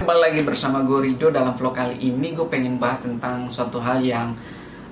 Kembali lagi bersama gue Rido dalam vlog kali ini gue pengen bahas tentang suatu hal yang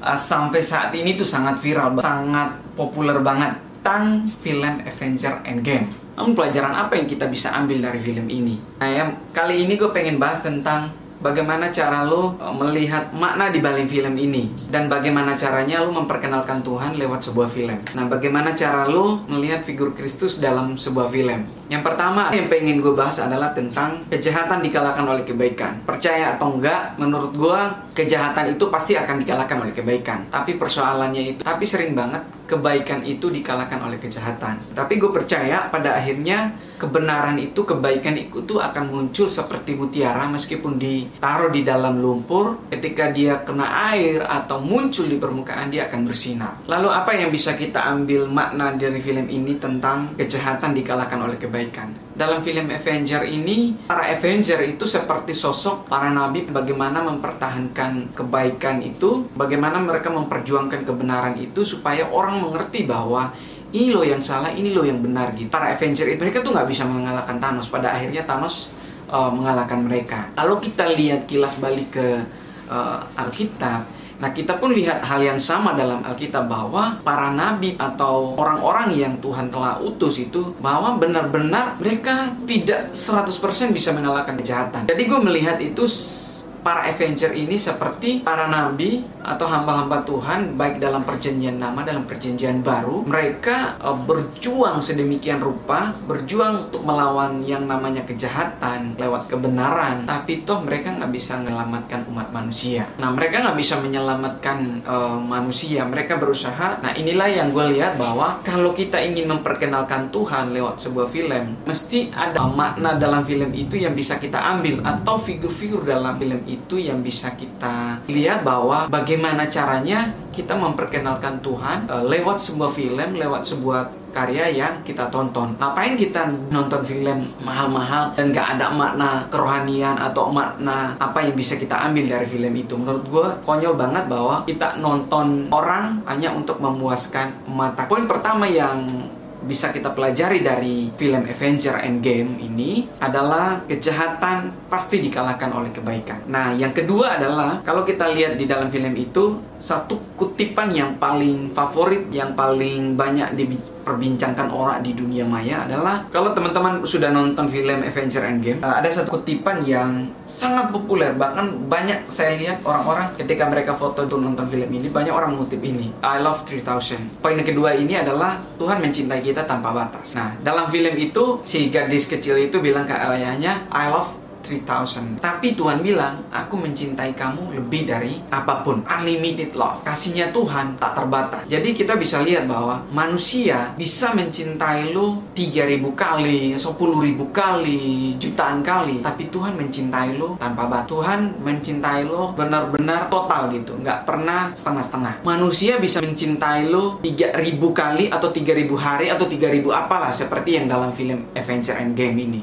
uh, sampai saat ini tuh sangat viral, sangat populer banget tentang film Avenger Endgame. Namun pelajaran apa yang kita bisa ambil dari film ini? Nah, yang kali ini gue pengen bahas tentang bagaimana cara lo uh, melihat makna di balik film ini dan bagaimana caranya lo memperkenalkan Tuhan lewat sebuah film. Nah, bagaimana cara lo melihat figur Kristus dalam sebuah film? Yang pertama yang pengen gue bahas adalah tentang kejahatan dikalahkan oleh kebaikan. Percaya atau enggak, menurut gue kejahatan itu pasti akan dikalahkan oleh kebaikan. Tapi persoalannya itu, tapi sering banget kebaikan itu dikalahkan oleh kejahatan. Tapi gue percaya pada akhirnya kebenaran itu, kebaikan itu akan muncul seperti mutiara meskipun ditaruh di dalam lumpur, ketika dia kena air atau muncul di permukaan dia akan bersinar. Lalu apa yang bisa kita ambil makna dari film ini tentang kejahatan dikalahkan oleh kebaikan? Dalam film Avenger ini, para Avenger itu seperti sosok para nabi bagaimana mempertahankan kebaikan itu, bagaimana mereka memperjuangkan kebenaran itu supaya orang mengerti bahwa ini loh yang salah, ini loh yang benar gitu. Para Avenger itu mereka tuh nggak bisa mengalahkan Thanos. Pada akhirnya Thanos uh, mengalahkan mereka. Kalau kita lihat kilas balik ke uh, Alkitab, nah kita pun lihat hal yang sama dalam Alkitab bahwa para nabi atau orang-orang yang Tuhan telah utus itu bahwa benar-benar mereka tidak 100% bisa mengalahkan kejahatan. Jadi gue melihat itu para Avenger ini seperti para nabi atau hamba-hamba Tuhan baik dalam perjanjian lama dalam perjanjian baru mereka uh, berjuang sedemikian rupa berjuang untuk melawan yang namanya kejahatan lewat kebenaran. Tapi toh mereka nggak bisa menyelamatkan umat manusia. Nah mereka nggak bisa menyelamatkan uh, manusia. Mereka berusaha. Nah inilah yang gue lihat bahwa kalau kita ingin memperkenalkan Tuhan lewat sebuah film mesti ada makna dalam film itu yang bisa kita ambil atau figur-figur dalam film itu itu yang bisa kita lihat bahwa bagaimana caranya kita memperkenalkan Tuhan uh, lewat sebuah film, lewat sebuah karya yang kita tonton. Ngapain kita nonton film mahal-mahal dan gak ada makna kerohanian atau makna apa yang bisa kita ambil dari film itu? Menurut gue konyol banget bahwa kita nonton orang hanya untuk memuaskan mata. Poin pertama yang bisa kita pelajari dari film Avenger Endgame ini adalah kejahatan pasti dikalahkan oleh kebaikan. Nah, yang kedua adalah kalau kita lihat di dalam film itu satu kutipan yang paling favorit yang paling banyak diperbincangkan orang di dunia maya adalah kalau teman-teman sudah nonton film Avenger Endgame ada satu kutipan yang sangat populer. Bahkan banyak saya lihat orang-orang ketika mereka foto untuk nonton film ini banyak orang mengutip ini I love 3000 poin kedua ini adalah Tuhan mencintai kita tanpa batas. Nah dalam film itu si gadis kecil itu bilang ke ayahnya I love 3000 Tapi Tuhan bilang Aku mencintai kamu lebih dari apa pun. Unlimited love. Kasihnya Tuhan tak terbatas. Jadi kita bisa lihat bahwa Manusia bisa mencintai lo 3000 kali 10.000 kali Jutaan kali. Tapi Tuhan mencintai lo tanpa batas. Tuhan mencintai lo benar-benar total gitu. Nggak pernah setengah-setengah. Manusia bisa mencintai lo 3000 kali Atau 3000 hari Atau 3000 apalah Seperti yang dalam film Avenger Endgame ini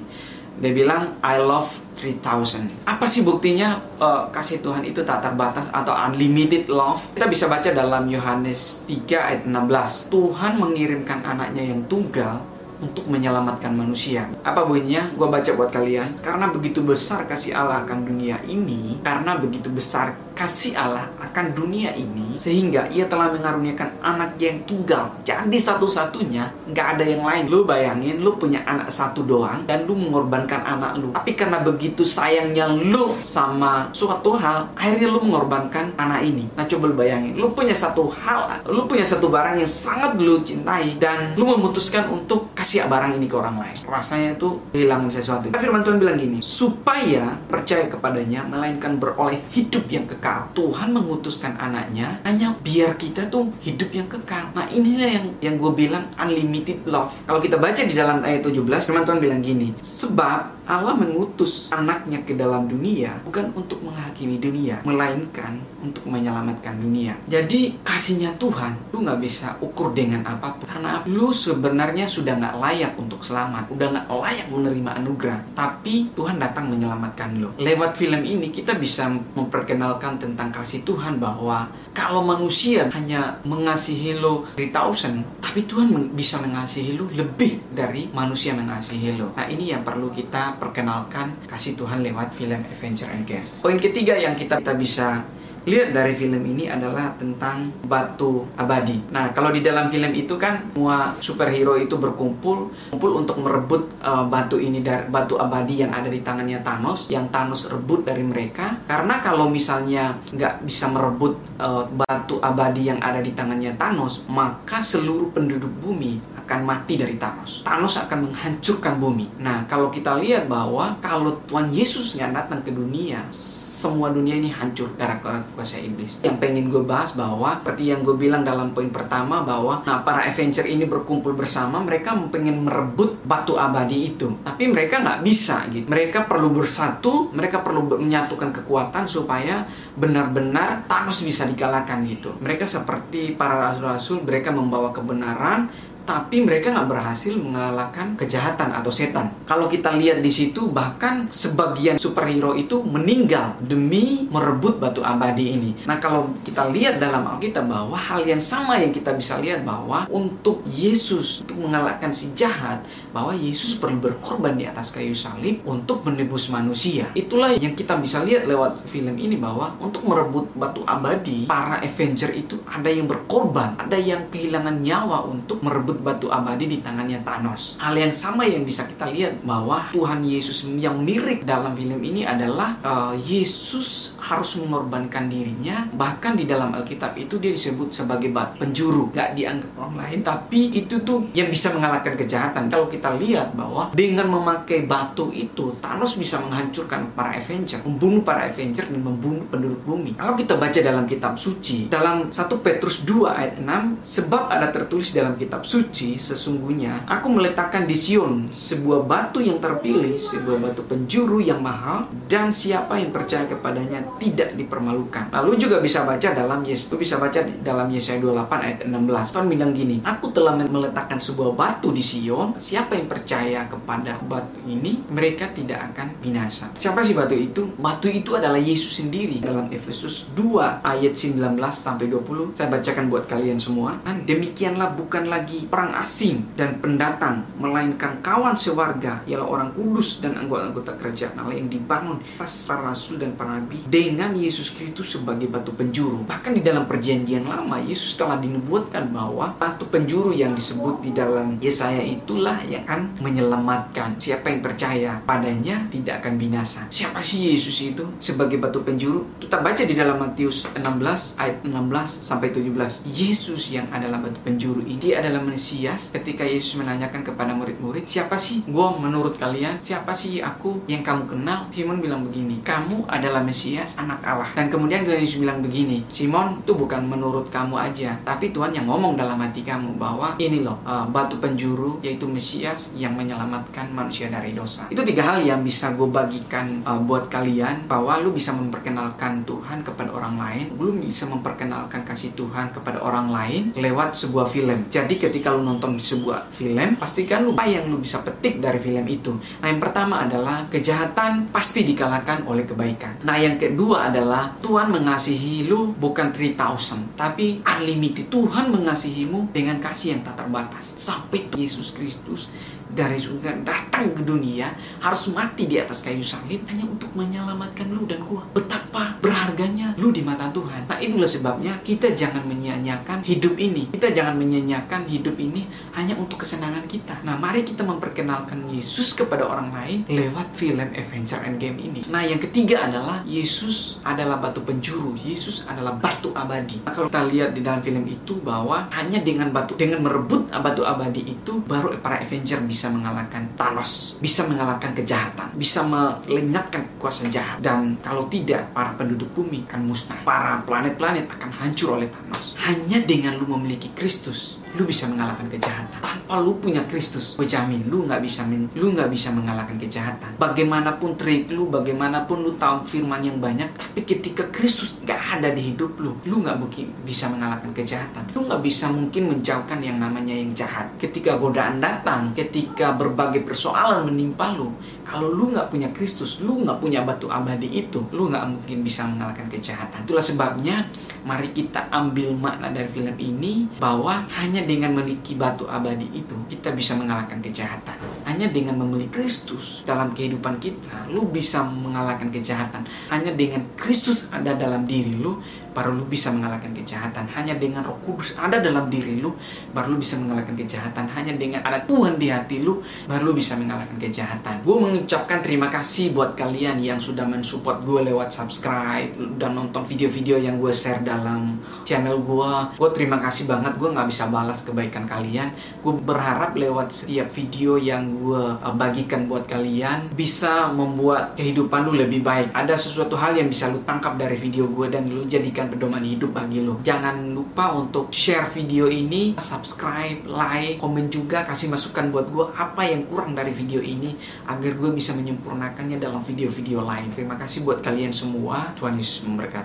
dia bilang I love 3000 apa sih buktinya uh, kasih Tuhan itu tak terbatas atau unlimited love? Kita bisa baca dalam Yohanes 3 ayat 16 Tuhan mengirimkan anaknya yang tunggal untuk menyelamatkan manusia. Apa bunyinya? Gue baca buat kalian. Karena begitu besar kasih Allah akan dunia ini, karena begitu besar kasih Allah akan dunia ini sehingga ia telah mengaruniakan anak yang tunggal jadi satu-satunya nggak ada yang lain lu bayangin lu punya anak satu doang dan lu mengorbankan anak lu tapi karena begitu sayangnya lu sama suatu hal akhirnya lu mengorbankan anak ini nah coba lu bayangin lu punya satu hal lu punya satu barang yang sangat lu cintai dan lu memutuskan untuk kasih barang ini ke orang lain rasanya itu kehilangan sesuatu firman Tuhan bilang gini supaya percaya kepadanya melainkan beroleh hidup yang kekal. Tuhan mengutuskan anaknya hanya biar kita tuh hidup yang kekal. Nah inilah yang yang gue bilang unlimited love. Kalau kita baca di dalam ayat 17, firman Tuhan bilang gini, sebab Allah mengutus anaknya ke dalam dunia bukan untuk menghakimi dunia, melainkan untuk menyelamatkan dunia. Jadi kasihnya Tuhan, lu nggak bisa ukur dengan apa pun. Karena lu sebenarnya sudah nggak layak untuk selamat, udah nggak layak menerima anugerah. Tapi Tuhan datang menyelamatkan lu. Lewat film ini kita bisa memperkenalkan tentang kasih Tuhan bahwa kalau manusia hanya mengasihi lo 3000, tapi Tuhan bisa mengasihi lo lebih dari manusia mengasihi lo. Nah, ini yang perlu kita perkenalkan kasih Tuhan lewat film Avenger Endgame. Poin ketiga yang kita, kita bisa lihat dari film ini adalah tentang batu abadi. Nah, kalau di dalam film itu kan semua superhero itu berkumpul kumpul untuk merebut uh, batu ini dari batu abadi yang ada di tangannya Thanos, yang Thanos rebut dari mereka. Karena kalau misalnya nggak bisa merebut uh, batu abadi yang ada di tangannya Thanos, maka seluruh penduduk bumi akan mati dari Thanos. Thanos akan menghancurkan bumi. Nah, kalau kita lihat bahwa kalau Tuhan Yesus yang datang ke dunia, semua dunia ini hancur gara-gara kuasa iblis. Yang pengen gue bahas bahwa seperti yang gue bilang dalam poin pertama bahwa nah para Avenger ini berkumpul bersama mereka pengen merebut batu abadi itu. Tapi mereka nggak bisa gitu. Mereka perlu bersatu, mereka perlu menyatukan kekuatan supaya benar-benar Thanos bisa dikalahkan gitu. Mereka seperti para rasul-rasul, mereka membawa kebenaran, tapi mereka nggak berhasil mengalahkan kejahatan atau setan. Kalau kita lihat di situ, bahkan sebagian superhero itu meninggal demi merebut batu abadi ini. Nah, kalau kita lihat dalam Alkitab bahwa hal yang sama yang kita bisa lihat bahwa untuk Yesus untuk mengalahkan si jahat, bahwa Yesus perlu berkorban di atas kayu salib untuk menebus manusia. Itulah yang kita bisa lihat lewat film ini bahwa untuk merebut batu abadi, para Avenger itu ada yang berkorban, ada yang kehilangan nyawa untuk merebut batu abadi di tangannya Thanos. Hal yang sama yang bisa kita lihat bahwa Tuhan Yesus yang mirip dalam film ini adalah uh, Yesus harus mengorbankan dirinya. Bahkan di dalam Alkitab itu dia disebut sebagai batu penjuru, gak dianggap orang lain, tapi itu tuh yang bisa mengalahkan kejahatan. Kalau kita lihat bahwa dengan memakai batu itu Thanos bisa menghancurkan para Avenger, membunuh para Avenger dan membunuh penduduk bumi. Kalau kita baca dalam kitab suci, dalam 1 Petrus 2 ayat 6, sebab ada tertulis dalam kitab suci suci sesungguhnya aku meletakkan di Sion sebuah batu yang terpilih, sebuah batu penjuru yang mahal dan siapa yang percaya kepadanya tidak dipermalukan. Lalu juga bisa baca dalam Yes, bisa baca dalam Yesaya 28 ayat 16. Tuhan bilang gini, aku telah meletakkan sebuah batu di Sion, siapa yang percaya kepada batu ini, mereka tidak akan binasa. Siapa sih batu itu? Batu itu adalah Yesus sendiri dalam Efesus 2 ayat 19 sampai 20. Saya bacakan buat kalian semua. Demikianlah bukan lagi perang asing dan pendatang, melainkan kawan sewarga, ialah orang kudus dan anggota-anggota kerajaan Allah yang dibangun atas para rasul dan para nabi dengan Yesus Kristus sebagai batu penjuru. Bahkan di dalam perjanjian lama, Yesus telah dinubuatkan bahwa batu penjuru yang disebut di dalam Yesaya itulah yang akan menyelamatkan. Siapa yang percaya padanya tidak akan binasa. Siapa sih Yesus itu sebagai batu penjuru? Kita baca di dalam Matius 16 ayat 16 sampai 17. Yesus yang adalah batu penjuru ini adalah manusia Mesias ketika Yesus menanyakan kepada murid-murid, siapa sih gue menurut kalian? Siapa sih aku yang kamu kenal? Simon bilang begini, kamu adalah Mesias, anak Allah. Dan kemudian Yesus bilang begini, Simon itu bukan menurut kamu aja, tapi Tuhan yang ngomong dalam hati kamu bahwa ini loh uh, batu penjuru yaitu Mesias yang menyelamatkan manusia dari dosa. Itu tiga hal yang bisa gue bagikan uh, buat kalian bahwa lu bisa memperkenalkan Tuhan kepada orang lain, lu bisa memperkenalkan kasih Tuhan kepada orang lain lewat sebuah film. Jadi ketika lu nonton sebuah film, pastikan lu apa yang lu bisa petik dari film itu. Nah, yang pertama adalah kejahatan pasti dikalahkan oleh kebaikan. Nah, yang kedua adalah Tuhan mengasihi lu bukan 3000, tapi unlimited. Tuhan mengasihimu dengan kasih yang tak terbatas. Sampai Yesus Kristus dari surga datang ke dunia harus mati di atas kayu salib hanya untuk menyelamatkan lu dan gua. Betapa berharganya lu di mata Tuhan. Nah itulah sebabnya kita jangan menyia-nyiakan hidup ini. Kita jangan menyia-nyiakan hidup ini hanya untuk kesenangan kita. Nah mari kita memperkenalkan Yesus kepada orang lain lewat film Avenger Endgame ini. Nah yang ketiga adalah Yesus adalah batu penjuru. Yesus adalah batu abadi. Nah, kalau kita lihat di dalam film itu bahwa hanya dengan batu dengan merebut batu abadi itu baru para Avenger bisa bisa mengalahkan Thanos, bisa mengalahkan kejahatan, bisa melenyapkan kuasa jahat. Dan kalau tidak, para penduduk bumi akan musnah. Para planet-planet akan hancur oleh Thanos. Hanya dengan lu memiliki Kristus, lu bisa mengalahkan kejahatan. Tanpa lu punya Kristus, gue jamin lu nggak bisa lu nggak bisa mengalahkan kejahatan. Bagaimanapun trik lu, bagaimanapun lu tahu firman yang banyak, tapi ketika Kristus nggak ada di hidup lu, lu nggak mungkin bisa mengalahkan kejahatan. Lu nggak bisa mungkin menjauhkan yang namanya yang jahat. Ketika godaan datang, ketika berbagai persoalan menimpa lu, kalau lu nggak punya Kristus, lu nggak punya batu abadi itu, lu nggak mungkin bisa mengalahkan kejahatan. Itulah sebabnya, mari kita ambil makna dari film ini bahwa hanya dengan memiliki batu abadi itu, kita bisa mengalahkan kejahatan. Hanya dengan memiliki Kristus dalam kehidupan kita, lu bisa mengalahkan kejahatan. Hanya dengan Kristus ada dalam diri lu, baru lu bisa mengalahkan kejahatan. Hanya dengan Roh Kudus ada dalam diri lu, baru lu bisa mengalahkan kejahatan. Hanya dengan ada Tuhan di hati lu, baru lu bisa mengalahkan kejahatan. Gue mengucapkan terima kasih buat kalian yang sudah mensupport gue lewat subscribe dan nonton video-video yang gue share dalam channel gue. Gue terima kasih banget. Gue nggak bisa balas kebaikan kalian. Gue berharap lewat setiap video yang gue uh, bagikan buat kalian bisa membuat kehidupan lu lebih baik. Ada sesuatu hal yang bisa lu tangkap dari video gue dan lu jadikan pedoman hidup bagi lu. Jangan lupa untuk share video ini, subscribe, like, komen juga, kasih masukan buat gue apa yang kurang dari video ini agar gue bisa menyempurnakannya dalam video-video lain. Terima kasih buat kalian semua. Tuhan Yesus memberkati.